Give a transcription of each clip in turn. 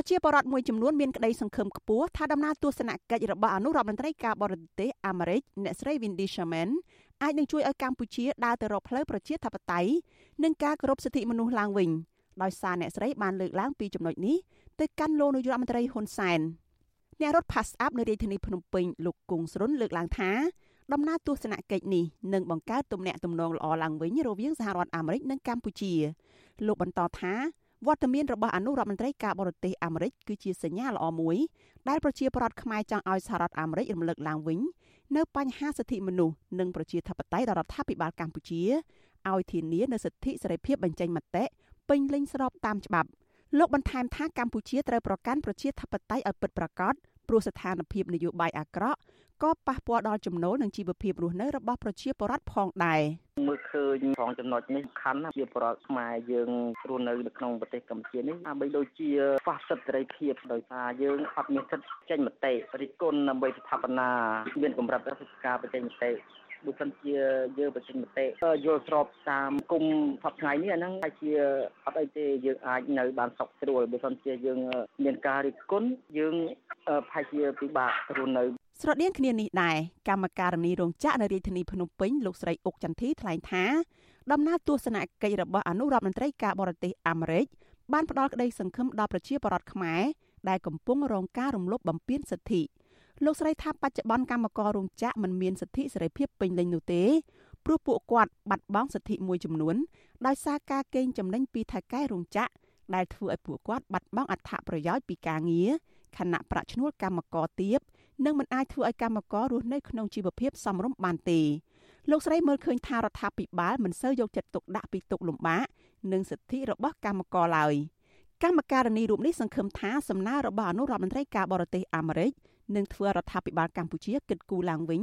ប្រជាពលរដ្ឋមួយចំនួនមានក្តីសង្ឃឹមខ្ពស់ថាដំណើរទស្សនកិច្ចរបស់អនុរដ្ឋមន្ត្រីការបរទេសអាមេរិកអ្នកស្រី Wendy Sherman អាចនឹងជួយឲ្យកម្ពុជាដើរទៅរកផ្លូវប្រជាធិបតេយ្យនិងការគោរពសិទ្ធិមនុស្សឡើងវិញដោយសារអ្នកស្រីបានលើកឡើងពីចំណុចនេះទៅកាន់លោកនាយករដ្ឋមន្ត្រីហ៊ុនសែនអ្នករត់ Pass Up នៅរាជធានីភ្នំពេញលោកគង់ស្រុនលើកឡើងថាដំណើរទស្សនកិច្ចនេះនឹងបង្កើតទំនាក់ទំនងល្អឡើងវិញរវាងសហរដ្ឋអាមេរិកនិងកម្ពុជា លោកបន្តថា វត្តមានរបស់អនុរដ្ឋមន្ត្រីការបរទេសអាមេរិកគឺជាសញ្ញាល្អមួយដែលប្រជាពលរដ្ឋខ្មែរចង់ឲ្យសហរដ្ឋអាមេរិករំលឹកឡើងវិញនៅបញ្ហាសិទ្ធិមនុស្សនិងប្រជាធិបតេយ្យដល់រដ្ឋាភិបាលកម្ពុជាឲ្យធានានូវសិទ្ធិសេរីភាពបញ្ចេញមតិពេញលេញស្របតាមច្បាប់លោកបន្ថែមថាកម្ពុជាត្រូវប្រកាន់ប្រជាធិបតេយ្យឲ្យពិតប្រាកដ ព្រោះស្ថានភាពនយោបាយអាក្រក់ក៏ប៉ះពាល់ដល់ចំណូលនិងជីវភាពរស់នៅរបស់ប្រជាពលរដ្ឋផងដែរមើលឃើញផងចំណុចនេះសំខាន់ណាស់ជាពលរដ្ឋខ្មែរយើងរស់នៅនៅក្នុងប្រទេសកម្ពុជានេះដើម្បីដូចជាខ្វះសិទ្ធិសេរីភាពដោយសារយើងអត់មានសិទ្ធិចេញមតិរិះគន់ដើម្បីស្ថាបនាមានកម្រិតរដ្ឋការបញ្ចេញមតិបើសិនជាយើងបញ្ចេញមតិយល់ស្របតាមគុំសប្ថ្ងៃនេះអាហ្នឹងតែជាអត់អីទេយើងអាចនៅបានសុខស្រួលបើសិនជាយើងមានការរិះគន់យើង ប្រហែលជាពិបាករស់នៅស្រដៀងគ្នានេះដែរកម្មការនីរោងចក្រនៅរាជធានីភ្នំពេញលោកស្រីអុកចន្ទធីថ្លែងថាដំណើរទស្សនកិច្ចរបស់អនុរដ្ឋមន្ត្រីការបរទេសអាមេរិកបានផ្ដល់ក្តីសង្ឃឹមដល់ប្រជាពលរដ្ឋខ្មែរដែលកំពុងរងការរំលោភបំពានសិទ្ធិលោកស្រីថាបច្ចុប្បន្នកម្មកររោងចក្រមិនមានសិទ្ធិសេរីភាពពេញលេញនោះទេព្រោះពួកគាត់បាត់បង់សិទ្ធិមួយចំនួនដោយសារការកេងចំណេញពីថៅកែរោងចក្រដែលធ្វើឲ្យពួកគាត់បាត់បង់អត្ថប្រយោជន៍ពីការងារ ខណៈប្រាក់ឈ្នួលកម្មករទាបនិងមិនអាចធ្វើឲ្យកម្មកររស់នៅក្នុងជីវភាពសមរម្យបានទេលោកស្រីមើលឃើញថារដ្ឋាភិបាលមិនសូវយកចិត្តទុកដាក់ពីទុកលំបាកនិងសិទ្ធិរបស់កម្មករឡើយកម្មការនីរូបនេះសង្ឃឹមថាសំណើរបស់អនុរដ្ឋមន្ត្រីការបរទេសអាមេរិកនឹងធ្វើរដ្ឋាភិបាលកម្ពុជាគិតគូរឡើងវិញ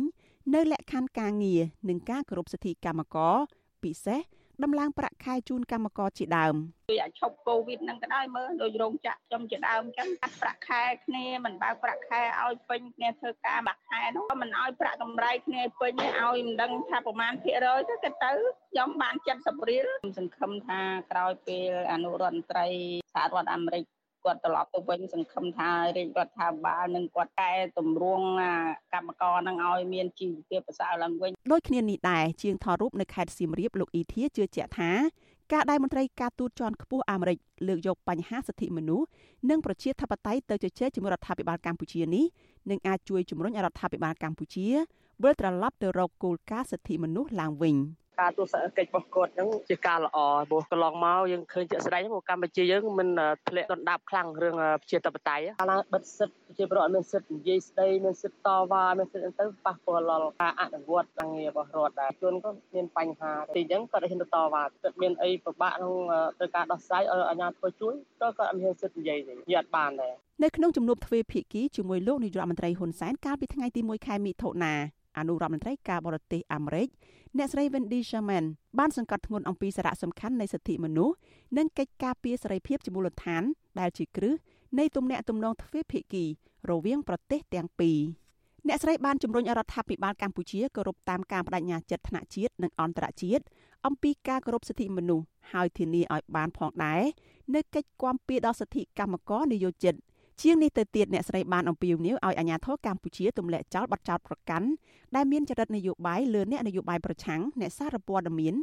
នៅលក្ខខណ្ឌការងារនិងការគោរពសិទ្ធិកម្មករពិសេស ដំឡើងប្រាក់ខែជូនកម្មករជាដើមដូចអាចឈប់កូវីដហ្នឹងក៏ដោយមើលដូចរោងចក្រខ្ញុំជាដើមអញ្ចឹងកាត់ប្រាក់ខែគ្នាមិនបើកប្រាក់ខែឲ្យពេញគ្នាធ្វើការមួយខែនោះក៏មិនឲ្យប្រាក់កម្រៃគ្នាពេញឲ្យមិនដឹងថាប្រមាណភាគរយទៅគេទៅខ្ញុំបាន70រៀលខ្ញុំសង្ឃឹមថាក្រោយពេលអនុរដ្ឋមន្ត្រីសហរដ្ឋអាមេរិក គាត់ត្រឡប់ទៅវិញសង្ឃឹមថារាជរដ្ឋាភិបាលនឹងគាត់កែតម្រង់កម្មករនឹងឲ្យមានជីវភាពប្រសើរឡើងវិញដូចគ្នានេះដែរជាងថតរូបនៅខេត្តសៀមរាបលោកអ៊ីធាជឿជាក់ថាការដែលមន្ត្រីការទូតជាន់ខ្ពស់អាមេរិកលើកយកបញ្ហាសិទ្ធិមនុស្សនិងប្រជាធិបតេយ្យទៅជជែកជាមួយរដ្ឋាភិបាលកម្ពុជានេះនឹងអាចជួយជំរុញរដ្ឋាភិបាលកម្ពុជាវិលត្រឡប់ទៅរកគោលការណ៍សិទ្ធិមនុស្សឡើងវិញ។ ការទស្សនកិច្ចរបស់គាត់ហ្នឹងជាការល្អព្រោះកន្លងមកយើងឃើញជាក់ស្ដែងមកកម្ពុជាយើងមិនធ្លាក់ដណ្ដាប់ខ្លាំងរឿងប្រជាធិបតេយ្យកាលណាបិទសិទ្ធិប្រជាពលរដ្ឋមានសិទ្ធិនិយាយស្ដីមានសិទ្ធិតវ៉ាមានសិទ្ធិទៅប៉ះពាល់ដល់ការអនុវត្តការងាររបស់រដ្ឋដែរជនក៏មានបញ្ហាទីអញ្ចឹងគាត់ហ៊ានទៅតវ៉ាគាត់មានអីពិបាកក្នុងទៅការដោះស្រាយឲ្យអាជ្ញាធរជួយក៏គាត់អត់មានសិទ្ធិនិយាយទេនិយាយអត់បានដែរនៅក្នុងជំនួបទ្វេភាគីជាមួយលោកនាយរដ្ឋមន្ត្រីហ៊ុនសែនកាលពីថ្ងៃទី1ខែមិថុនា អនុរដ្ឋមន្ត្រីការបរទេសអាមេរិកអ្នកស្រី Wendy Sherman បានសង្កត់ធ្ងន់អំពីសារៈសំខាន់នៃសិទ្ធិមនុស្សនិងកិច្ចការពារសេរីភាពជាមូលដ្ឋាន ដែលជាគ្រឹះនៃទំនាក់ទំនងទ្វេភាគី រវាងប្រទេសទាំងពីរអ្នកស្រីបានជំរុញរដ្ឋាភិបាលកម្ពុជាគោរពតាមការបដិញ្ញាចិត្តថ្នាក់ជាតិនិងអន្តរជាតិអំពីការគោរពសិទ្ធិមនុស្សហើយធានាឲ្យបានផងដែរនៅកិច្ចគាំពៀដល់សិទ្ធិកម្មករនិយោជិត ជាងនេះទៅទៀតអ្នកស្រីបានអំពាវនាវឲ្យអាជ្ញាធរកម្ពុជាទម្លាក់ចោលបទចោទប្រកាន់ដែលមានចរិតនយោបាយលើអ្នកនយោបាយប្រឆាំងអ្នកសារព័ត៌មាន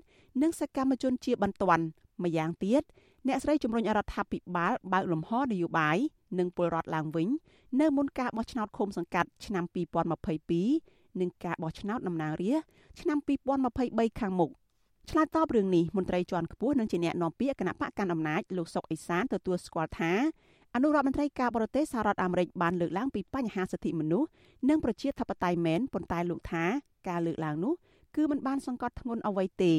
និងសកម្មជនជាបន្ទាន់ម្យ៉ាងទៀតអ្នកស្រីជំរុញរដ្ឋាភិបាលបើកលំហនយោបាយនិងពលរដ្ឋឡើងវិញ នៅមុនការបោះឆ្នោតឃុំសង្កាត់ឆ្នាំ2022និងការបោះឆ្នោតតំណាងរាស្ត្រឆ្នាំ2023ខាងមុខឆ្លើយតបរឿងនេះមន្ត្រីជាន់ខ្ពស់និងជាអ្នកនាំពាក្យគណៈបកកណ្ដាលអំណាចលោកសុកអេសានទទួលស្គាល់ថា អនុរដ្ឋមន្ត្រីការបរទេសសហរដ្ឋអាមេរិកបានលើកឡើងពីបញ្ហាសិទ្ធិមនុស្សនិងប្រជាធិបតេយ្យមែនប៉ុន្តែលោកថាការលើកឡើងនោះគឺមិនបានសង្កត់ធ្ងន់អ្វីទេ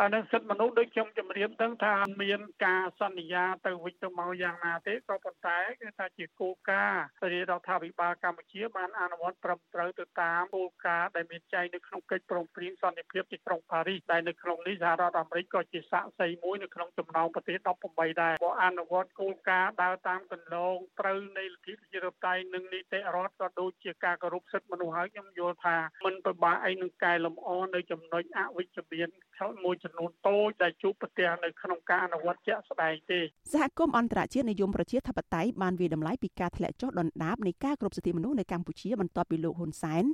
អានឹងសិទ្ធិមនុស្សដូចខ្ញុំជម្រាបទៅថាមានការសន្យាទៅវិញទៅមកយ៉ាងណាទេក៏ប៉ុន្តែគឺថាជាគោលការណ៍រាជរដ្ឋាភិបាលកម្ពុជាបានអនុវត្តត្រឹមត្រូវទៅតាមគោលការណ៍ដែលមានចែងនៅក្នុងកិច្ចព្រមព្រៀងសន្តិភាពទីក្រុងប៉ារីសដែលនៅក្នុងនេះសហរដ្ឋអាមេរិកក៏ជាសាក្សីមួយនៅក្នុងចំណោមប្រទេស18ដែរក៏អនុវត្តគោលការណ៍ដើរតាមគន្លងត្រូវនៃលទ្ធិប្រជាធិបតេយ្យនិងនីតិរដ្ឋក៏ដូចជាការគោរពសិទ្ធិមនុស្សហើយខ្ញុំយល់ថាមិនពិបាកអីនឹងកែលម្អនៅចំណុចអវិជ្ជមានឆោតមួយចំនួនតូចដែលជួបប្រទះនៅក្នុងការអនុវត្តជាក់ស្ដែងទេសហគមន៍អន្តរជាតិនិយមប្រជាធិបតេយ្យបានវាតម្លៃពីការធ្លាក់ចុះដុនដាបនៃការគ្រប់សិទ្ធិមនុស្សនៅកម្ពុជាបន្ទាប់ពីលោកហ៊ុនសែន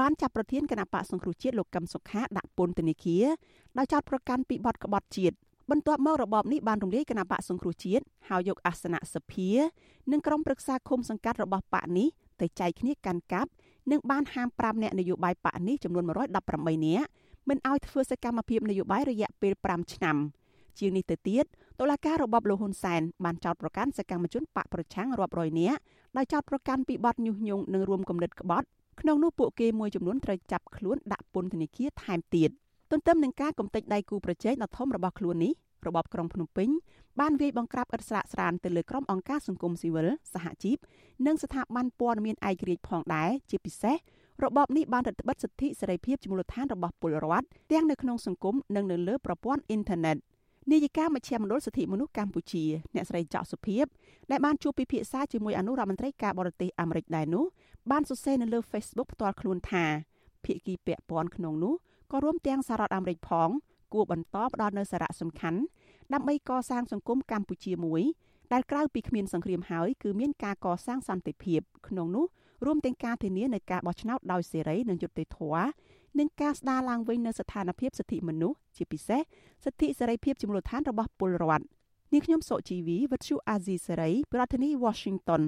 បានចាប់ប្រធានគណៈបកសង្គ្រោះជាតិលោកកឹមសុខាដាក់ពន្ធនាគារដោយចោទប្រកាន់ពីបទក្បត់ជាតិបន្ទាប់មករបបនេះបានរំលាយគណៈបកសង្គ្រោះជាតិហើយយកអាសនៈសភានិងក្រុមប្រឹក្សាឃុំសង្កាត់របស់បកនេះទៅចែកគ្នាកាន់កាប់និងបានហាម5អ្នកនយោបាយបកនេះចំនួន118នាក់ មិនឲ្យធ្វើសកម្មភាពនយោបាយរយៈពេល5ឆ្នាំជាងនេះទៅទៀតតុលាការរបបលោកហ៊ុនសែនបានចោទប្រកាន់សកម្មជនបកប្រឆាំងរាប់រយនាក់ដោយចោទប្រកាន់ពីបទញុះញង់និងរួមគំនិតក្បត់ក្នុងនោះពួកគេមួយចំនួនត្រូវចាប់ខ្លួនដាក់ពន្ធនាគារថែមទៀតទន្ទឹមនឹងការកំទេចដៃគូប្រជែងដ៏ធំរបស់ខ្លួននេះរបបក្រុងភ្នំពេញបានវាយបង្ក្រាបឥតស្រាកស្រានទៅលើក្រុមអង្គការសង្គមស៊ីវិលសហជីពនិងស្ថាប័នព័ត៌មានឯករាជ្យផងដែរជាពិសេស របបនេះបានរឹតបន្តឹងសិទ្ធិសេរីភាពជាមូលដ្ឋានរបស់ពលរដ្ឋទាំងនៅក្នុងសង្គមនិងនៅលើប្រព័ន្ធអ៊ីនធឺណិតនាយិកាមជ្ឈមណ្ឌលសិទ្ធិមនុស្សកម្ពុជាអ្នកស្រីចောက်សុភីបដែលបានជួបពិភាក្សាជាមួយអនុរដ្ឋមន្ត្រីការបរទេសអាមេរិកដែរនោះបានសរសេរនៅលើ Facebook ផ្ទាល់ខ្លួនថាភាគីពាក់ព័ន្ធក្នុងនោះក៏រួមទាំងសហរដ្ឋអាមេរិកផង គួរបន្តផ្ដល់នូវសារៈសំខាន់ដើម្បីកសាងសង្គមកម្ពុជាមួយដែលក្រៅពីគ្មានសង្គ្រាមហើយគឺមានការកសាងសន្តិភាពក្នុងនោះ រួមទាំងការធានានៅការបោះឆ្នោតដោយសេរីនិងយុត្តិធម៌និងការស្ដារឡើងវិញនូវស្ថានភាពសិទ្ធិមនុស្សជាពិសេសសិទ្ធិសេរីភាពជាមូលដ្ឋានរបស់ពលរដ្ឋនាងខ្ញុំសុជីវីវិទ្យុអាស៊ីសេរីប្រធានាធិបតី Washington